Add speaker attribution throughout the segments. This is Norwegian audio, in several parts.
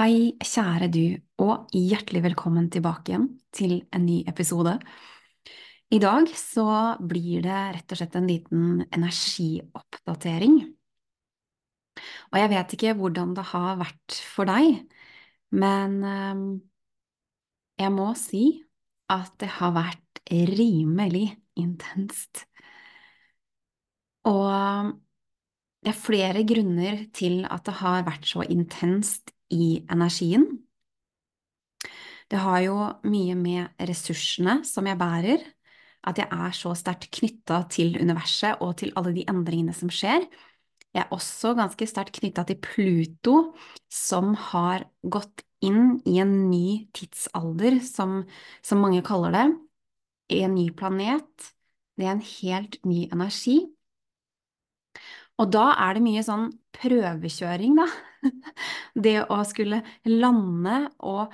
Speaker 1: Hei, kjære du, og hjertelig velkommen tilbake igjen til en ny episode. I dag så blir det rett og slett en liten energioppdatering. Og jeg vet ikke hvordan det har vært for deg, men ehm, jeg må si at det har vært rimelig intenst. Og det er flere grunner til at det har vært så intenst i energien. Det har jo mye med ressursene som jeg bærer, at jeg er så sterkt knytta til universet og til alle de endringene som skjer. Jeg er også ganske sterkt knytta til Pluto, som har gått inn i en ny tidsalder, som, som mange kaller det, i en ny planet. Det er en helt ny energi. Og da er det mye sånn prøvekjøring, da. Det å skulle lande og,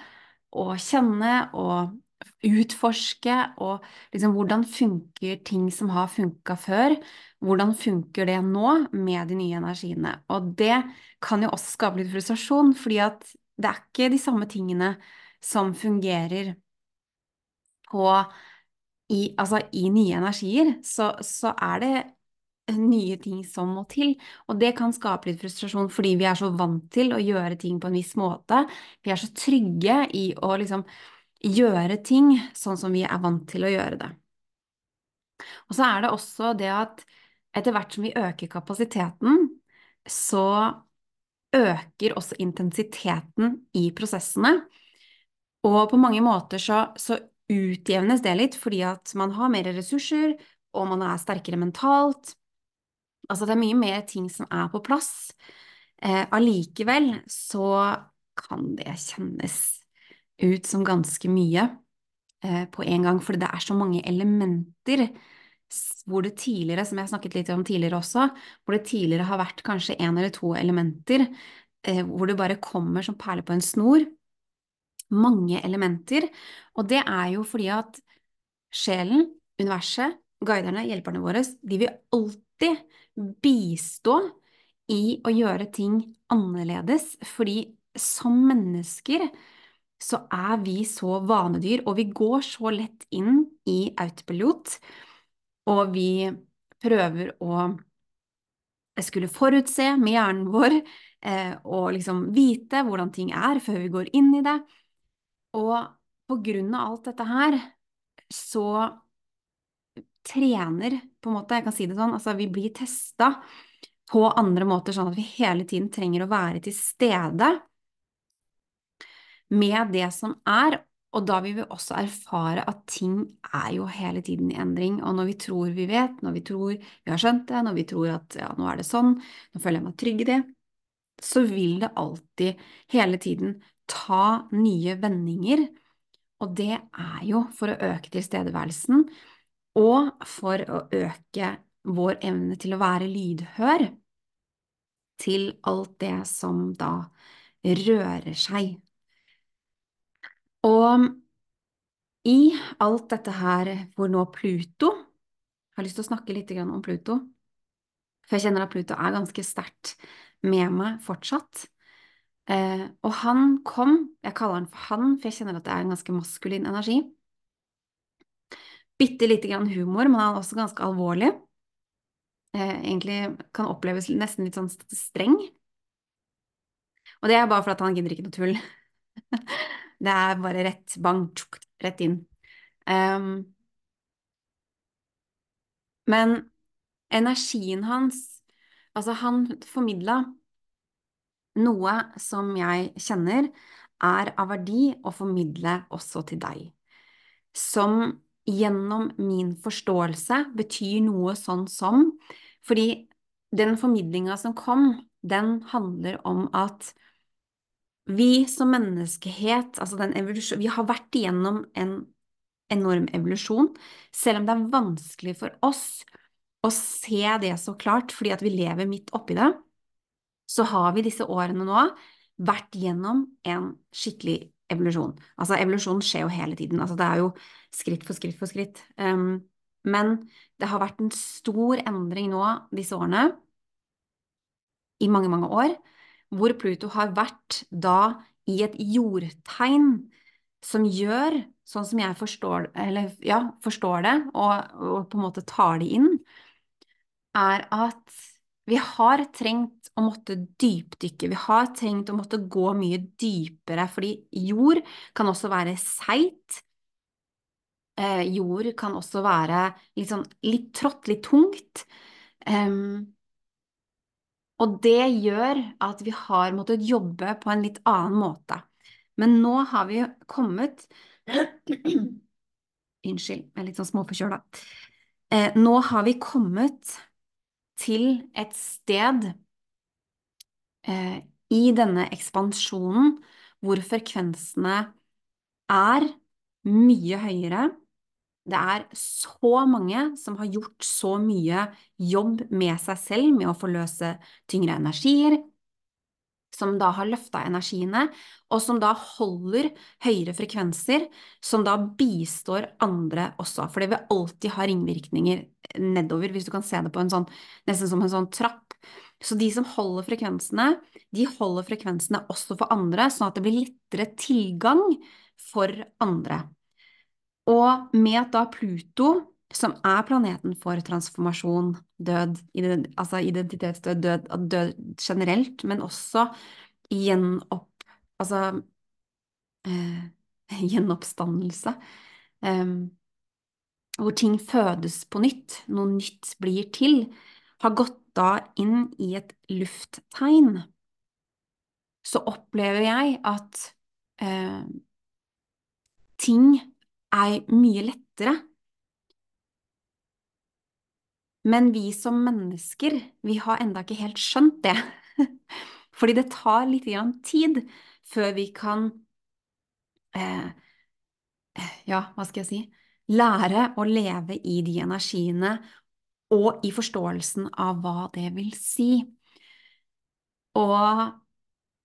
Speaker 1: og kjenne og utforske og liksom hvordan funker ting som har funka før, hvordan funker det nå med de nye energiene? Og det kan jo også skape litt frustrasjon, fordi at det er ikke de samme tingene som fungerer på i, altså i nye energier, så, så er det nye ting som må til. Og det kan skape litt frustrasjon fordi vi er så vant til å gjøre ting på en viss måte. Vi er så trygge i å liksom gjøre ting sånn som vi er vant til å gjøre det. Og så er det også det at etter hvert som vi øker kapasiteten, så øker også intensiteten i prosessene. Og på mange måter så, så utjevnes det litt fordi at man har mer ressurser, og man er sterkere mentalt. Altså det er mye mer ting som er på plass. Eh, allikevel så kan det kjennes ut som ganske mye eh, på en gang, fordi det er så mange elementer hvor det tidligere, som jeg har snakket litt om tidligere også, hvor det tidligere har vært kanskje én eller to elementer, eh, hvor det bare kommer som perler på en snor. Mange elementer. Og det er jo fordi at sjelen, universet, guiderne, hjelperne våre, de vil alltid bistå i å gjøre ting annerledes, fordi som mennesker så er vi så vanedyr, og vi går så lett inn i autopilot, og vi prøver å skulle forutse med hjernen vår eh, og liksom vite hvordan ting er før vi går inn i det. Og på grunn av alt dette her, så trener, på en måte, jeg kan si det sånn, altså vi blir testa på andre måter, sånn at vi hele tiden trenger å være til stede med det som er, og da vil vi også erfare at ting er jo hele tiden i endring, og når vi tror vi vet, når vi tror vi har skjønt det, når vi tror at ja, nå er det sånn, nå føler jeg meg trygg i det, så vil det alltid hele tiden ta nye vendinger, og det er jo for å øke tilstedeværelsen, og for å øke vår evne til å være lydhør til alt det som da rører seg og i alt dette her hvor nå Pluto Jeg har lyst til å snakke litt om Pluto, for jeg kjenner at Pluto er ganske sterkt med meg fortsatt. Eh, og han kom, jeg kaller han for han, for jeg kjenner at det er en ganske maskulin energi. Bitte lite grann humor, men han er også ganske alvorlig. Eh, egentlig kan oppleves nesten litt sånn streng. Og det er bare fordi han gidder ikke noe tull. Det er bare rett bang, tjuk, rett inn. Um, men energien hans Altså, han formidla noe som jeg kjenner er av verdi å formidle også til deg. Som gjennom min forståelse betyr noe sånn som Fordi den formidlinga som kom, den handler om at vi som menneskehet, altså den evolusjon, vi har vært igjennom en enorm evolusjon, selv om det er vanskelig for oss å se det så klart fordi at vi lever midt oppi det, så har vi disse årene nå vært gjennom en skikkelig evolusjon. Altså evolusjon skjer jo hele tiden, altså det er jo skritt for skritt for skritt. Um, men det har vært en stor endring nå disse årene, i mange, mange år, hvor Pluto har vært da i et jordtegn som gjør, sånn som jeg forstår, eller, ja, forstår det, og, og, på en måte tar det inn, er at vi har trengt å måtte dypdykke, vi har tenkt å måtte gå mye dypere, fordi jord kan også være seigt. Eh, jord kan også være litt sånn litt trått, litt tungt. Um, og det gjør at vi har måttet jobbe på en litt annen måte. Men nå har vi kommet Unnskyld, jeg er litt sånn småforkjøla. Eh, nå har vi kommet til et sted eh, i denne ekspansjonen hvor frekvensene er mye høyere. Det er så mange som har gjort så mye jobb med seg selv med å forløse tyngre energier, som da har løfta energiene, og som da holder høyere frekvenser, som da bistår andre også. For det vil alltid ha ringvirkninger nedover, hvis du kan se det på en sånn, nesten som en sånn trapp. Så de som holder frekvensene, de holder frekvensene også for andre, sånn at det blir lettere tilgang for andre. Og med at da Pluto, som er planeten for transformasjon, død, altså identitetsdød, død, død generelt, men også gjenopp... Altså eh, gjenoppstandelse. Um, hvor ting fødes på nytt, noe nytt blir til, har gått da inn i et lufttegn, så opplever jeg at eh, ting er mye lettere. Men vi som mennesker, vi har enda ikke helt skjønt det. Fordi det tar litt tid før vi kan eh, Ja, hva skal jeg si Lære å leve i de energiene og i forståelsen av hva det vil si. Og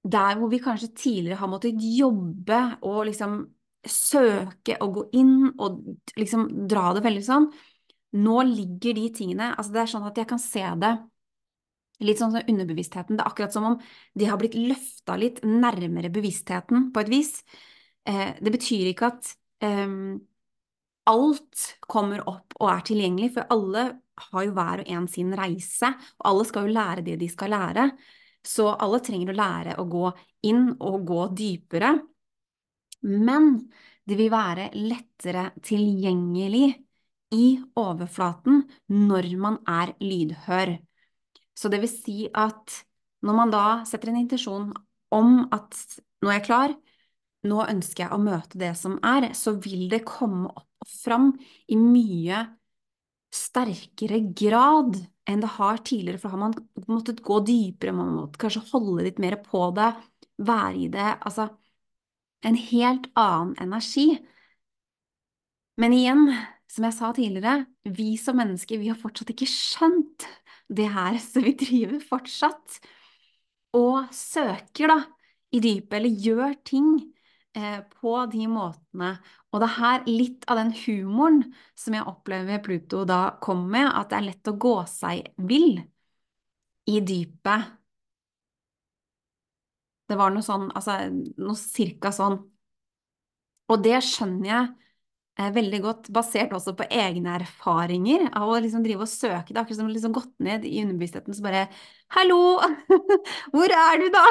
Speaker 1: der hvor vi kanskje tidligere har måttet jobbe og liksom søke og gå inn og liksom dra det veldig sånn, nå ligger de tingene Altså det er sånn at jeg kan se det litt sånn som underbevisstheten. Det er akkurat som om de har blitt løfta litt nærmere bevisstheten, på et vis. Eh, det betyr ikke at eh, alt kommer opp og er tilgjengelig, for alle har jo hver og en sin reise, og alle skal jo lære det de skal lære. Så alle trenger å lære å gå inn og gå dypere. Men det vil være lettere tilgjengelig i overflaten når man er lydhør. Så det vil si at når man da setter en intensjon om at nå er jeg klar, nå ønsker jeg å møte det som er, så vil det komme opp fram i mye sterkere grad enn det har tidligere, for da har man måttet gå dypere, man må kanskje holde litt mer på det, være i det, altså en helt annen energi. Men igjen, som jeg sa tidligere, vi som mennesker, vi har fortsatt ikke skjønt det her, så vi driver fortsatt og søker da i dypet, eller gjør ting eh, på de måtene. Og det er her litt av den humoren som jeg opplever Pluto da kommer med, at det er lett å gå seg vill i dypet. Det var noe sånn, altså noe cirka sånn. Og det skjønner jeg veldig godt, basert også på egne erfaringer av å liksom drive og søke. Det er akkurat som liksom gått ned i underbevisstheten så bare Hallo! Hvor er du, da?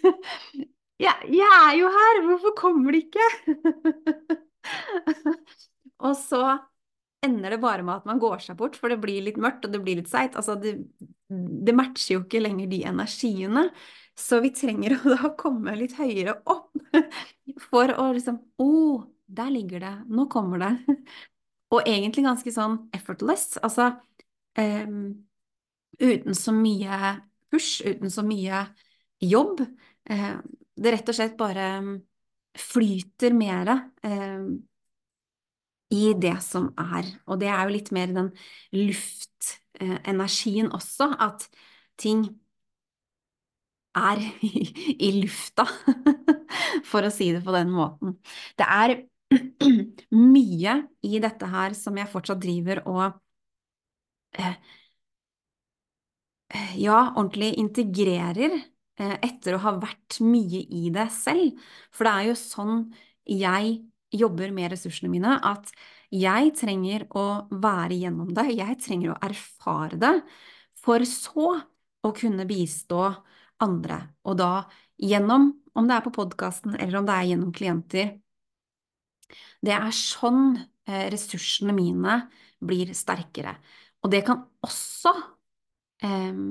Speaker 1: ja, jeg er jo her! Hvorfor kommer de ikke? og så ender det bare med at man går seg bort, for det blir litt mørkt og det blir litt seigt. Altså, det, det matcher jo ikke lenger de energiene. Så vi trenger å da komme litt høyere opp for å liksom Å, oh, der ligger det. Nå kommer det. Og egentlig ganske sånn effortless. Altså um, uten så mye push, uten så mye jobb. Uh, det rett og slett bare flyter mer eh, i det som er. Og det er jo litt mer den luftenergien også, at ting er i lufta, for å si det på den måten. Det er mye i dette her som jeg fortsatt driver og eh, ja, ordentlig integrerer eh, etter å ha vært mye i det selv. For det er jo sånn jeg jobber med ressursene mine, at jeg trenger å være gjennom det, jeg trenger å erfare det, for så å kunne bistå andre. Og da gjennom, om det er på podkasten eller om det er gjennom klienter. Det er sånn eh, ressursene mine blir sterkere. Og det kan også eh,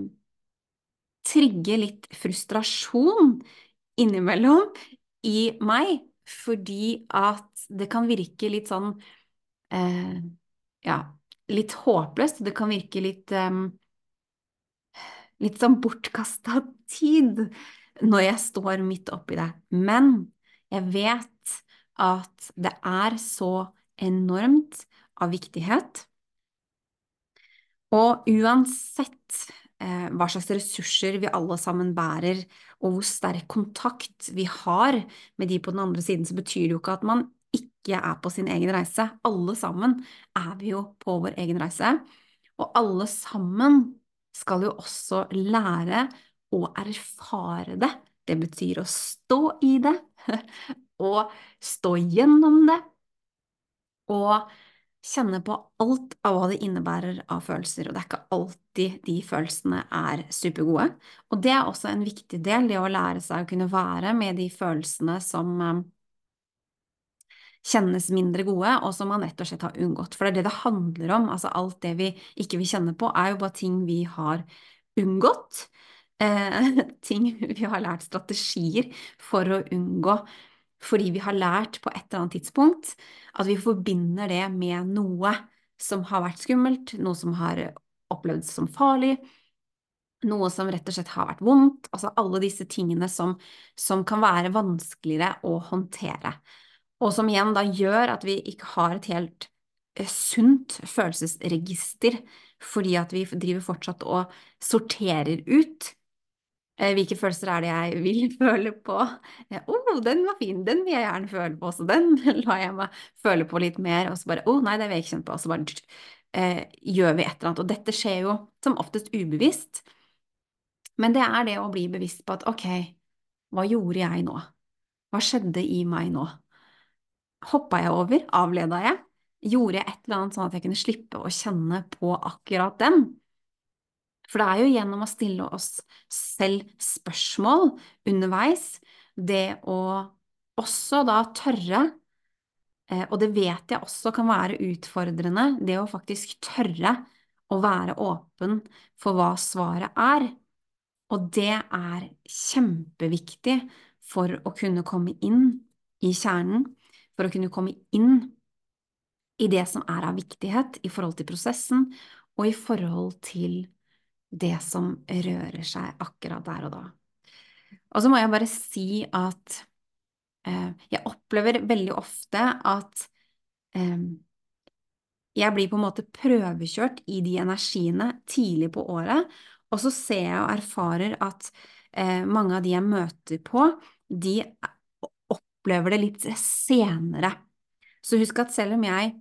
Speaker 1: trigge litt frustrasjon innimellom i meg, fordi at det kan virke litt sånn eh, Ja, litt håpløst. Det kan virke litt eh, litt sånn bortkasta tid når jeg står midt oppi det. Men jeg vet at det er så enormt av viktighet. Og uansett hva slags ressurser vi alle sammen bærer, og hvor sterk kontakt vi har med de på den andre siden, så betyr det jo ikke at man ikke er på sin egen reise. Alle sammen er vi jo på vår egen reise. Og alle sammen skal jo også lære å erfare det. Det betyr å stå i det, og stå gjennom det, og kjenne på alt av hva det innebærer av følelser. Og det er ikke alltid de følelsene er supergode. Og det er også en viktig del, det å lære seg å kunne være med de følelsene som eh, kjennes mindre gode, og som man rett og slett har unngått. For det er det det handler om. Altså alt det vi ikke vil kjenne på, er jo bare ting vi har unngått. Eh, ting vi har lært strategier for å unngå fordi vi har lært på et eller annet tidspunkt at vi forbinder det med noe som har vært skummelt, noe som har opplevd som farlig, noe som rett og slett har vært vondt, altså alle disse tingene som, som kan være vanskeligere å håndtere. Og som igjen da gjør at vi ikke har et helt eh, sunt følelsesregister, fordi at vi driver fortsatt og sorterer ut hvilke følelser er det jeg vil føle på? Å, oh, den var fin, den vil jeg gjerne føle på, så den lar jeg meg føle på litt mer. Og så bare å oh, nei, det vil jeg ikke kjenne på. Og så bare eh, gjør vi et eller annet. Og dette skjer jo som oftest ubevisst. Men det er det å bli bevisst på at ok, hva gjorde jeg nå? Hva skjedde i meg nå? hoppa jeg over, avleda jeg, gjorde jeg et eller annet sånn at jeg kunne slippe å kjenne på akkurat den. For det er jo gjennom å stille oss selv spørsmål underveis, det å også da tørre, eh, og det vet jeg også kan være utfordrende, det å faktisk tørre å være åpen for hva svaret er. Og det er kjempeviktig for å kunne komme inn i kjernen for å kunne komme inn i det som er av viktighet i forhold til prosessen, og i forhold til det som rører seg akkurat der og da. Og så må jeg bare si at eh, jeg opplever veldig ofte at eh, jeg blir på en måte prøvekjørt i de energiene tidlig på året, og så ser jeg og erfarer at eh, mange av de jeg møter på, de opplever det litt senere. Så husk at selv om jeg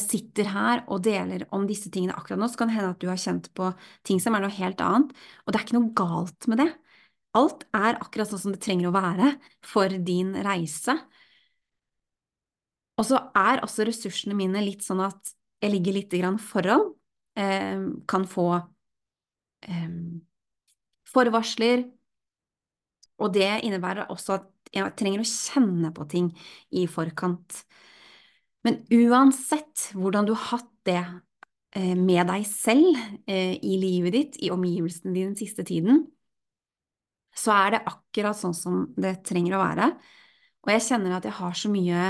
Speaker 1: sitter her og deler om disse tingene akkurat nå, så kan det hende at du har kjent på ting som er noe helt annet, og det er ikke noe galt med det. Alt er akkurat sånn som det trenger å være for din reise. Og så er også ressursene mine litt sånn at jeg ligger litt foran, eh, kan få eh, forvarsler, og det innebærer også at jeg trenger å kjenne på ting i forkant. Men uansett hvordan du har hatt det eh, med deg selv eh, i livet ditt, i omgivelsene dine den siste tiden, så er det akkurat sånn som det trenger å være. Og jeg kjenner at jeg har så mye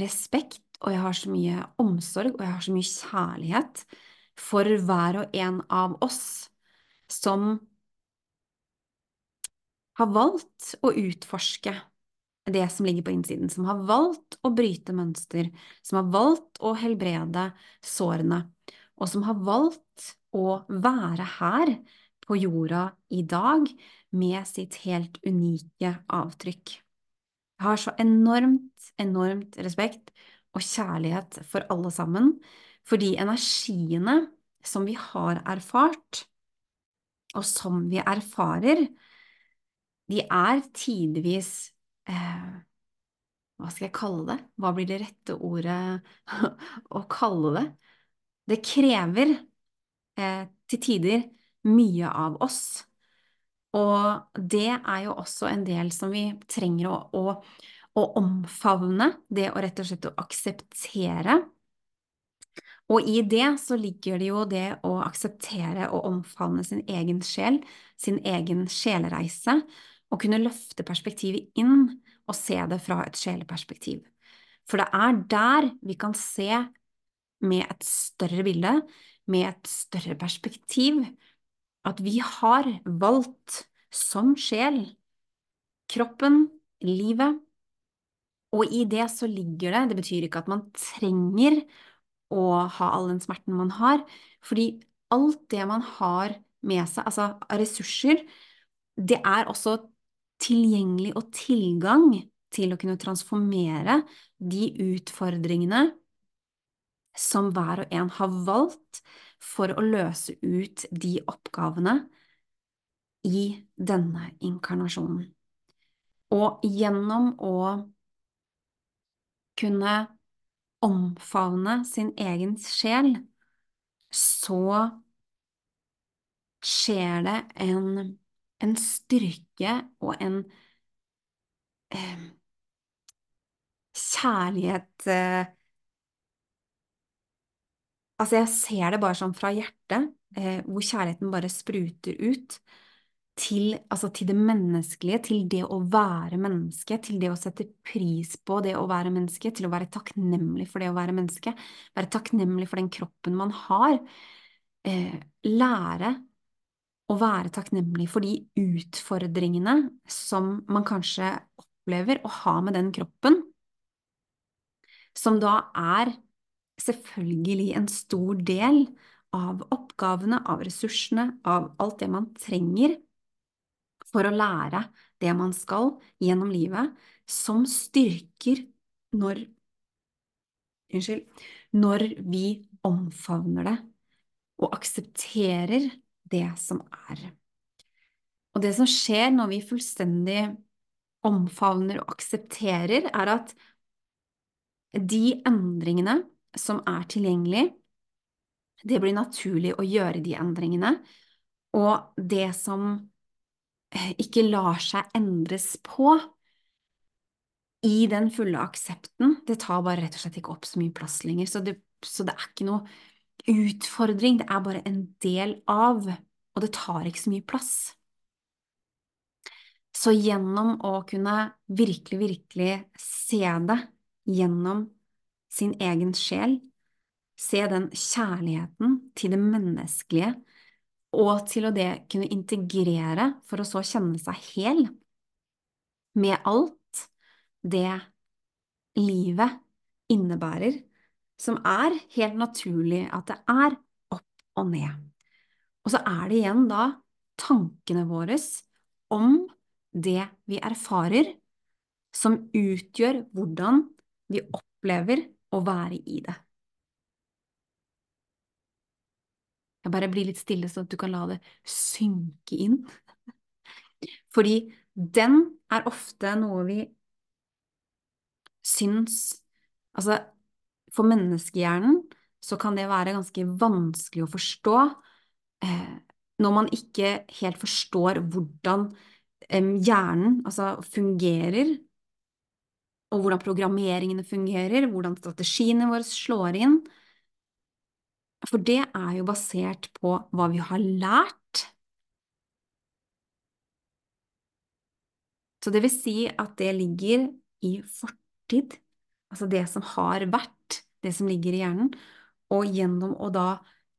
Speaker 1: respekt, og jeg har så mye omsorg, og jeg har så mye kjærlighet for hver og en av oss som har valgt å utforske det som ligger på innsiden, som har valgt å bryte mønster, som har valgt å helbrede sårene, og som har valgt å være her på jorda i dag med sitt helt unike avtrykk. Jeg har så enormt, enormt respekt og kjærlighet for alle sammen, fordi energiene som vi har erfart, og som vi erfarer, de er tidvis eh, Hva skal jeg kalle det? Hva blir det rette ordet å kalle det? Det krever eh, til tider mye av oss. Og det er jo også en del som vi trenger å, å, å omfavne, det å rett og slett å akseptere. Og i det så ligger det jo det å akseptere og omfavne sin egen sjel, sin egen sjelereise, og kunne løfte perspektivet inn og se det fra et sjeleperspektiv. For det er der vi kan se med et større bilde, med et større perspektiv, at vi har valgt som sjel kroppen, livet, og i det så ligger det Det betyr ikke at man trenger å ha all den smerten man har, fordi alt det man har med seg, altså ressurser, det er også tilgjengelig og tilgang til å kunne transformere de utfordringene som hver og en har valgt for å løse ut de oppgavene i denne inkarnasjonen. Og gjennom å kunne omfavne sin egen sjel, så skjer det en en styrke og en eh, kjærlighet eh, Altså, jeg ser det bare sånn fra hjertet, eh, hvor kjærligheten bare spruter ut til, altså til det menneskelige, til det å være menneske, til det å sette pris på det å være menneske, til å være takknemlig for det å være menneske, være takknemlig for den kroppen man har. Eh, lære å være takknemlig for de utfordringene som man kanskje opplever å ha med den kroppen, som da er selvfølgelig en stor del av oppgavene, av ressursene, av alt det man trenger for å lære det man skal gjennom livet, som styrker når Unnskyld. Når vi omfavner det og aksepterer det som er. Og det som skjer når vi fullstendig omfavner og aksepterer, er at de endringene som er tilgjengelige, det blir naturlig å gjøre de endringene, og det som eh, ikke lar seg endres på i den fulle aksepten, det tar bare rett og slett ikke opp så mye plass lenger, så det, så det er ikke noe utfordring, det er bare en del av, og det tar ikke så mye plass. Så gjennom å kunne virkelig, virkelig se det gjennom sin egen sjel, se den kjærligheten til det menneskelige, og til å det kunne integrere for å så kjenne seg hel med alt det livet innebærer, som er helt naturlig at det er opp og ned. Og så er det igjen da tankene våre om det vi erfarer, som utgjør hvordan vi opplever å være i det. Jeg bare blir litt stille, så at du kan la det synke inn. Fordi den er ofte noe vi syns Altså, for menneskehjernen så kan det være ganske vanskelig å forstå eh, når man ikke helt forstår hvordan eh, hjernen altså, fungerer, og hvordan programmeringene fungerer, hvordan strategiene våre slår inn. For det er jo basert på hva vi har lært. Så det vil si at det ligger i fortid, altså det som har vært det som ligger i hjernen, og gjennom å da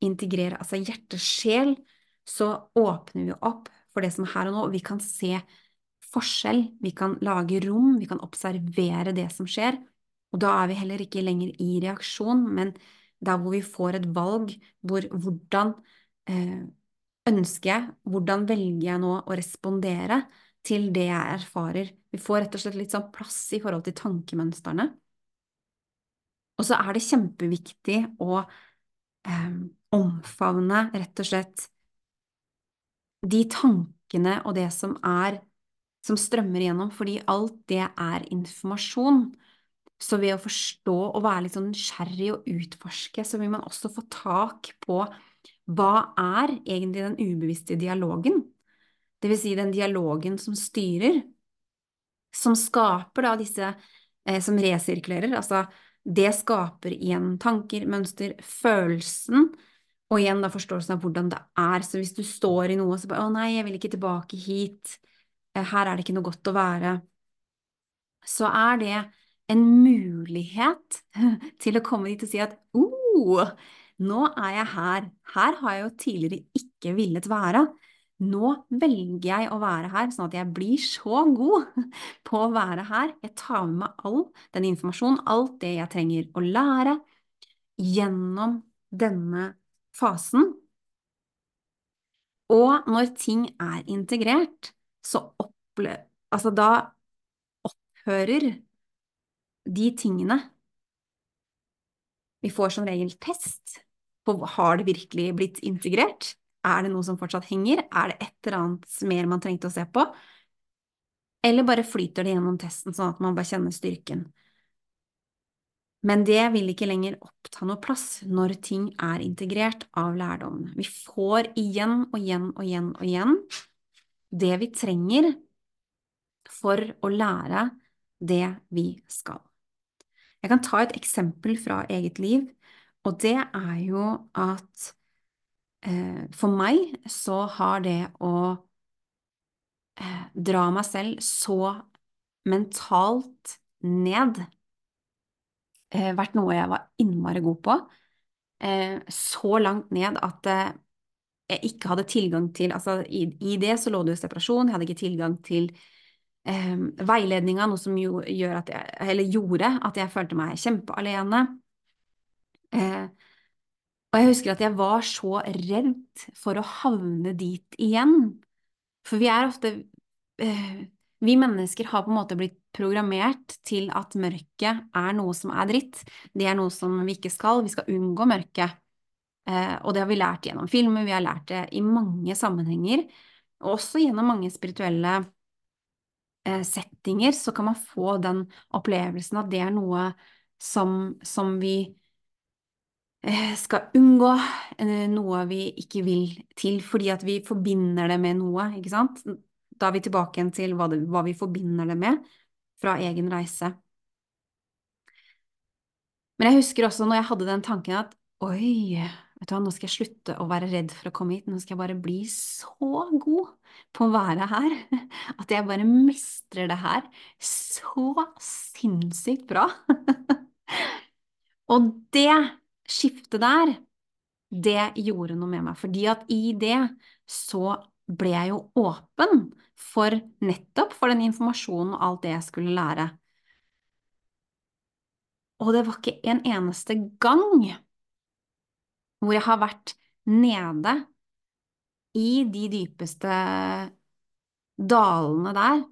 Speaker 1: integrere altså hjerte-sjel, så åpner vi opp for det som er her og nå, og vi kan se forskjell, vi kan lage rom, vi kan observere det som skjer, og da er vi heller ikke lenger i reaksjon, men der hvor vi får et valg hvor hvordan eh, ønsker jeg, hvordan velger jeg nå å respondere til det jeg erfarer? Vi får rett og slett litt sånn plass i forhold til tankemønstrene. Og så er det kjempeviktig å eh, omfavne rett og slett de tankene og det som er som strømmer igjennom, fordi alt det er informasjon. Så ved å forstå og være litt sånn nysgjerrig og utforske, så vil man også få tak på hva er egentlig den ubevisste dialogen? Det vil si den dialogen som styrer, som skaper da disse eh, som resirkulerer, altså det skaper igjen tanker, mønster, følelsen, og igjen da forståelsen av hvordan det er. Så hvis du står i noe og så bare 'Å nei, jeg vil ikke tilbake hit', eh, her er det ikke noe godt å være, så er det en mulighet til å komme dit og si at 'oh, nå er jeg her, her har jeg jo tidligere ikke villet være'. Nå velger jeg å være her, sånn at jeg blir så god på å være her. Jeg tar med meg all den informasjonen, alt det jeg trenger å lære, gjennom denne fasen. Og når ting er integrert, så opple altså da opphører de tingene Vi får som regel test på har det virkelig blitt integrert. Er det noe som fortsatt henger? Er det et eller annet mer man trengte å se på? Eller bare flyter det gjennom testen, sånn at man bare kjenner styrken? Men det vil ikke lenger oppta noe plass når ting er integrert av lærdommene. Vi får igjen og igjen og igjen og igjen det vi trenger for å lære det vi skal. Jeg kan ta et eksempel fra eget liv, og det er jo at for meg så har det å eh, dra meg selv så mentalt ned eh, vært noe jeg var innmari god på. Så langt ned at jeg ikke hadde tilgang til Altså, i, det så lå det jo separasjon, jeg hadde ikke tilgang til eh, veiledninga, noe som jo gjør at jeg, gjorde at jeg følte meg kjempealene. Eh, og jeg husker at jeg var så redd for å havne dit igjen. For vi er ofte eh, Vi mennesker har på en måte blitt programmert til at mørket er noe som er dritt. Det er noe som vi ikke skal. Vi skal unngå mørket. Eh, og det har vi lært gjennom filmer, vi har lært det i mange sammenhenger. Og også gjennom mange spirituelle eh, settinger så kan man få den opplevelsen at det er noe som, som vi skal unngå eh, noe vi ikke vil til, fordi at vi forbinder det med noe, ikke sant? Da er vi tilbake igjen til hva, det, hva vi forbinder det med fra egen reise. Men jeg husker også når jeg hadde den tanken at oi, vet du hva, nå skal jeg slutte å være redd for å komme hit, nå skal jeg bare bli så god på å være her, at jeg bare mestrer det her så sinnssykt bra. Og det skiftet der, det gjorde noe med meg, fordi at i det så ble jeg jo åpen for nettopp for den informasjonen og alt det jeg skulle lære. Og det var ikke en eneste gang hvor jeg har vært nede i de dypeste dalene der,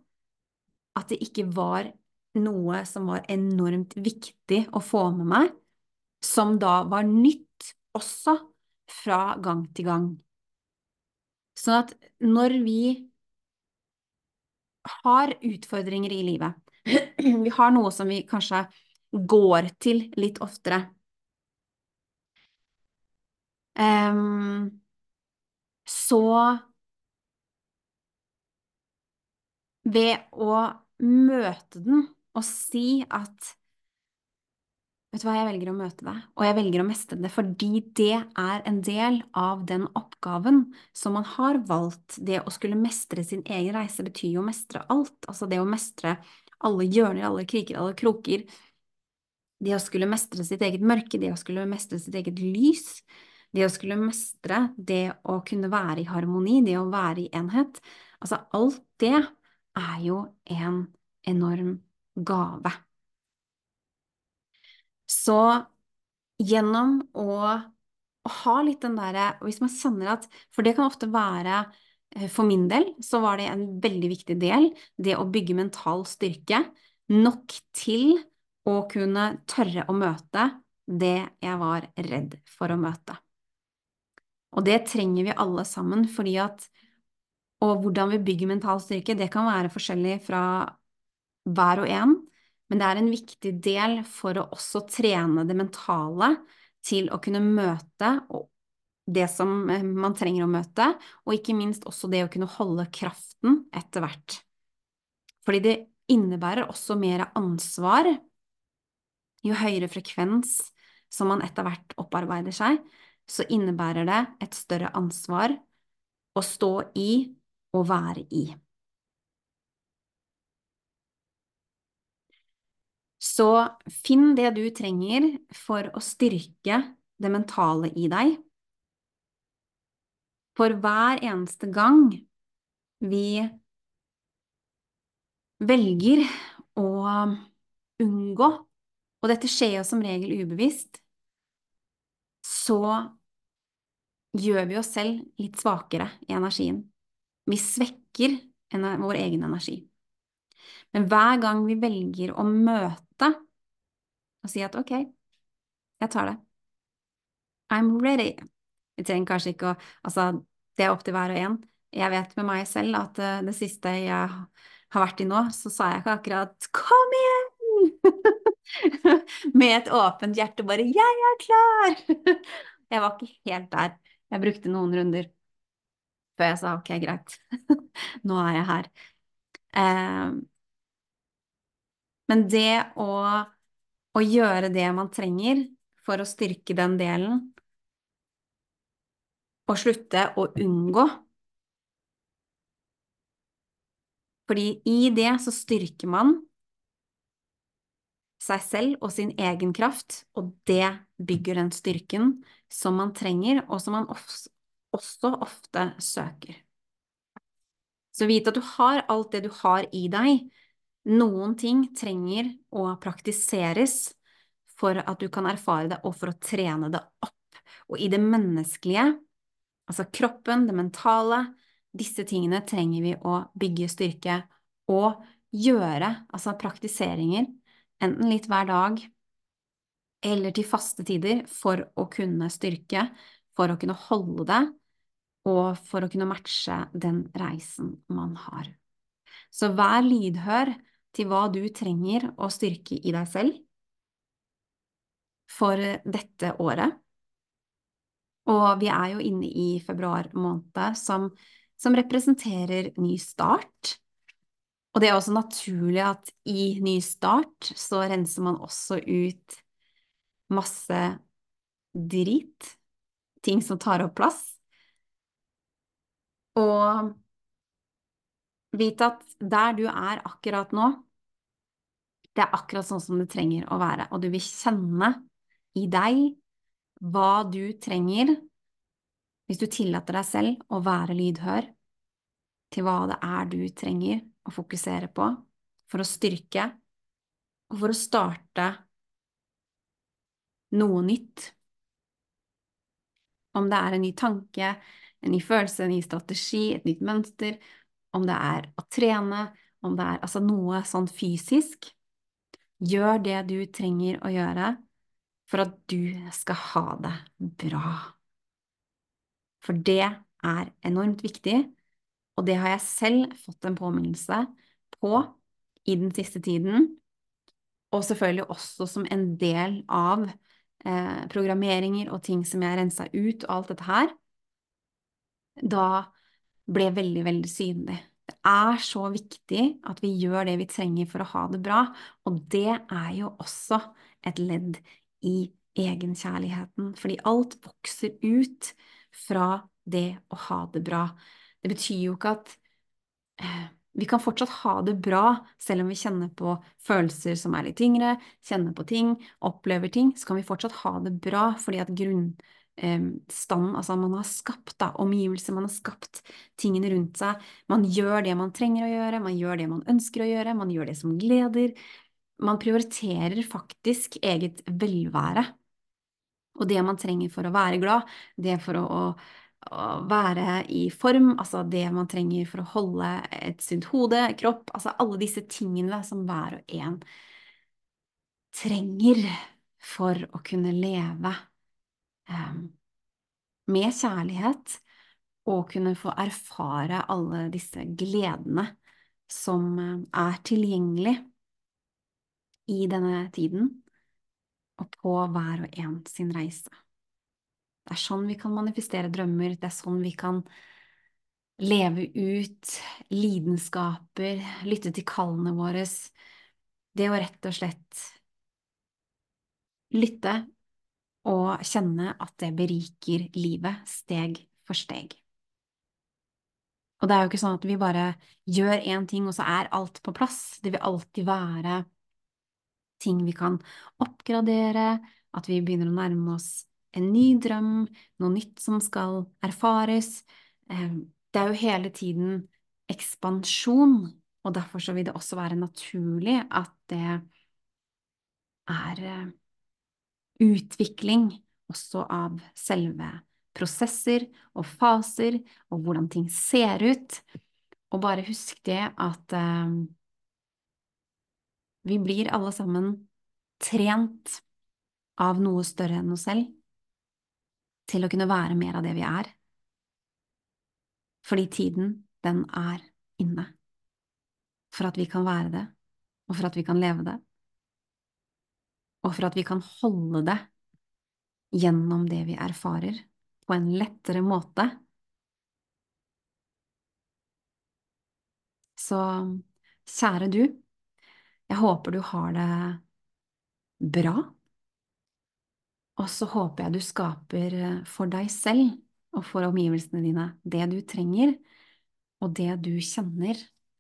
Speaker 1: at det ikke var noe som var enormt viktig å få med meg, som da var nytt også fra gang til gang. Sånn at når vi har utfordringer i livet, vi har noe som vi kanskje går til litt oftere um, Så ved å møte den og si at Vet du hva, jeg velger å møte deg, og jeg velger å mestre det fordi det er en del av den oppgaven som man har valgt. Det å skulle mestre sin egen reise betyr jo å mestre alt, altså det å mestre alle hjørner, alle kriker, alle kroker. Det å skulle mestre sitt eget mørke, det å skulle mestre sitt eget lys, det å skulle mestre det å kunne være i harmoni, det å være i enhet. Altså alt det er jo en enorm gave. Så gjennom å, ha litt den derre Hvis man kjenner at For det kan ofte være eh, For min del så var det en veldig viktig del, det å bygge mental styrke. Nok til å kunne tørre å møte det jeg var redd for å møte. Og det trenger vi alle sammen, fordi at Og hvordan vi bygger mental styrke, det kan være forskjellig fra hver og en, men det er en viktig del for å også trene det mentale til å kunne møte det som eh, man trenger å møte, og ikke minst også det å kunne holde kraften etter hvert. Fordi det innebærer også mer ansvar jo høyere frekvens som man etter hvert opparbeider seg, så innebærer det et større ansvar å stå i og være i. Så finn det du trenger for å styrke det mentale i deg. For hver eneste gang vi velger å unngå, og dette skjer jo som regel ubevisst, så gjør vi oss selv litt svakere i energien. Vi svekker vår egen energi. Men hver gang vi velger å møte og si at ok, jeg tar det. I'm ready. Vi trenger kanskje ikke å Altså, det er opp til hver og en. Jeg vet med meg selv at uh, det siste jeg har vært i nå, så sa jeg ikke akkurat 'kom igjen'! med et åpent hjerte bare 'jeg er klar'! jeg var ikke helt der. Jeg brukte noen runder før jeg sa ok, greit, nå er jeg her. Eh, men det å, å, gjøre det man trenger for å styrke den delen, og slutte å unngå Fordi i det så styrker man seg selv og sin egen kraft, og det bygger den styrken som man trenger, og som man også ofte søker. Så vit at du har alt det du har i deg. Noen ting trenger å praktiseres for at du kan erfare det, og for å trene det opp. Og i det menneskelige, altså kroppen, det mentale, disse tingene trenger vi å bygge styrke og gjøre, altså praktiseringer, enten litt hver dag eller til faste tider, for å kunne styrke, for å kunne holde det, og for å kunne matche den reisen man har. Så vær lydhør til hva du trenger å styrke i deg selv for dette året. Og vi er jo inne i februar måned, som, som representerer ny start. Og det er også naturlig at i ny start så renser man også ut masse drit, ting som tar opp plass. Og vite at der du er akkurat nå, det er akkurat sånn som det trenger å være, og du vil kjenne i deg hva du trenger hvis du tillater deg selv å være lydhør til hva det er du trenger å fokusere på for å styrke og for å starte noe nytt. Om det er en ny tanke, en ny følelse, en ny strategi, et nytt mønster, om det er å trene, om det er altså noe sånn fysisk. Gjør det du trenger å gjøre for at du skal ha det bra. For det er enormt viktig, og det har jeg selv fått en påminnelse på i den siste tiden, og selvfølgelig også som en del av eh, programmeringer og ting som jeg rensa ut og alt dette her da ble veldig, veldig synlig. Det er så viktig at vi gjør det vi trenger for å ha det bra, og det er jo også et ledd i egenkjærligheten, fordi alt vokser ut fra det å ha det bra. Det betyr jo ikke at eh, vi kan fortsatt ha det bra selv om vi kjenner på følelser som er litt tyngre, kjenner på ting, opplever ting, så kan vi fortsatt ha det bra fordi at grunn, stand, altså man har skapt da, omgivelser, man har skapt tingene rundt seg. Man gjør det man trenger å gjøre, man gjør det man ønsker å gjøre, man gjør det som gleder. Man prioriterer faktisk eget velvære. Og det man trenger for å være glad, det for å, å, å være i form, altså det man trenger for å holde et sunt hode, kropp, altså alle disse tingene som hver og en trenger for å kunne leve eh, med kjærlighet og kunne få erfare alle disse gledene som eh, er tilgjengelig i denne tiden og på hver og en sin reise. Det er sånn vi kan manifestere drømmer, det er sånn vi kan leve ut lidenskaper, lytte til kallene våre. Det å rett og slett lytte og kjenne at det beriker livet steg for steg. Og det er jo ikke sånn at vi bare gjør én ting, og så er alt på plass. Det vil alltid være ting vi kan oppgradere, at vi begynner å nærme oss en ny drøm, noe nytt som skal erfares. Eh, det er jo hele tiden ekspansjon, og derfor så vil det også være naturlig at det er eh, utvikling også av selve prosesser og faser, og hvordan ting ser ut. Og bare husk det at eh, vi blir alle sammen trent av noe større enn oss selv til å kunne være mer av det vi er. Fordi tiden, den er inne. For at vi kan være det, og for at vi kan leve det. Og for at vi kan holde det gjennom det vi erfarer, på en lettere måte. Så kjære du, jeg håper du har det bra. Og så håper jeg du skaper for deg selv og for omgivelsene dine det du trenger, og det du kjenner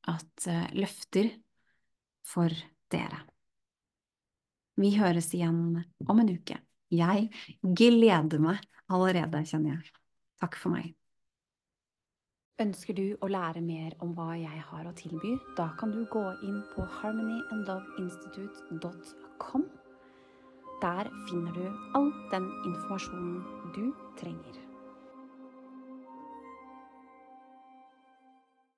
Speaker 1: at eh, løfter for dere. Vi høres igjen om en uke. Jeg gleder meg allerede, kjenner jeg. Takk for meg. Ønsker du å lære mer om hva jeg har å tilby? Da kan du gå inn på harmonyandloveinstitute.com. Der finner du all den informasjonen du trenger.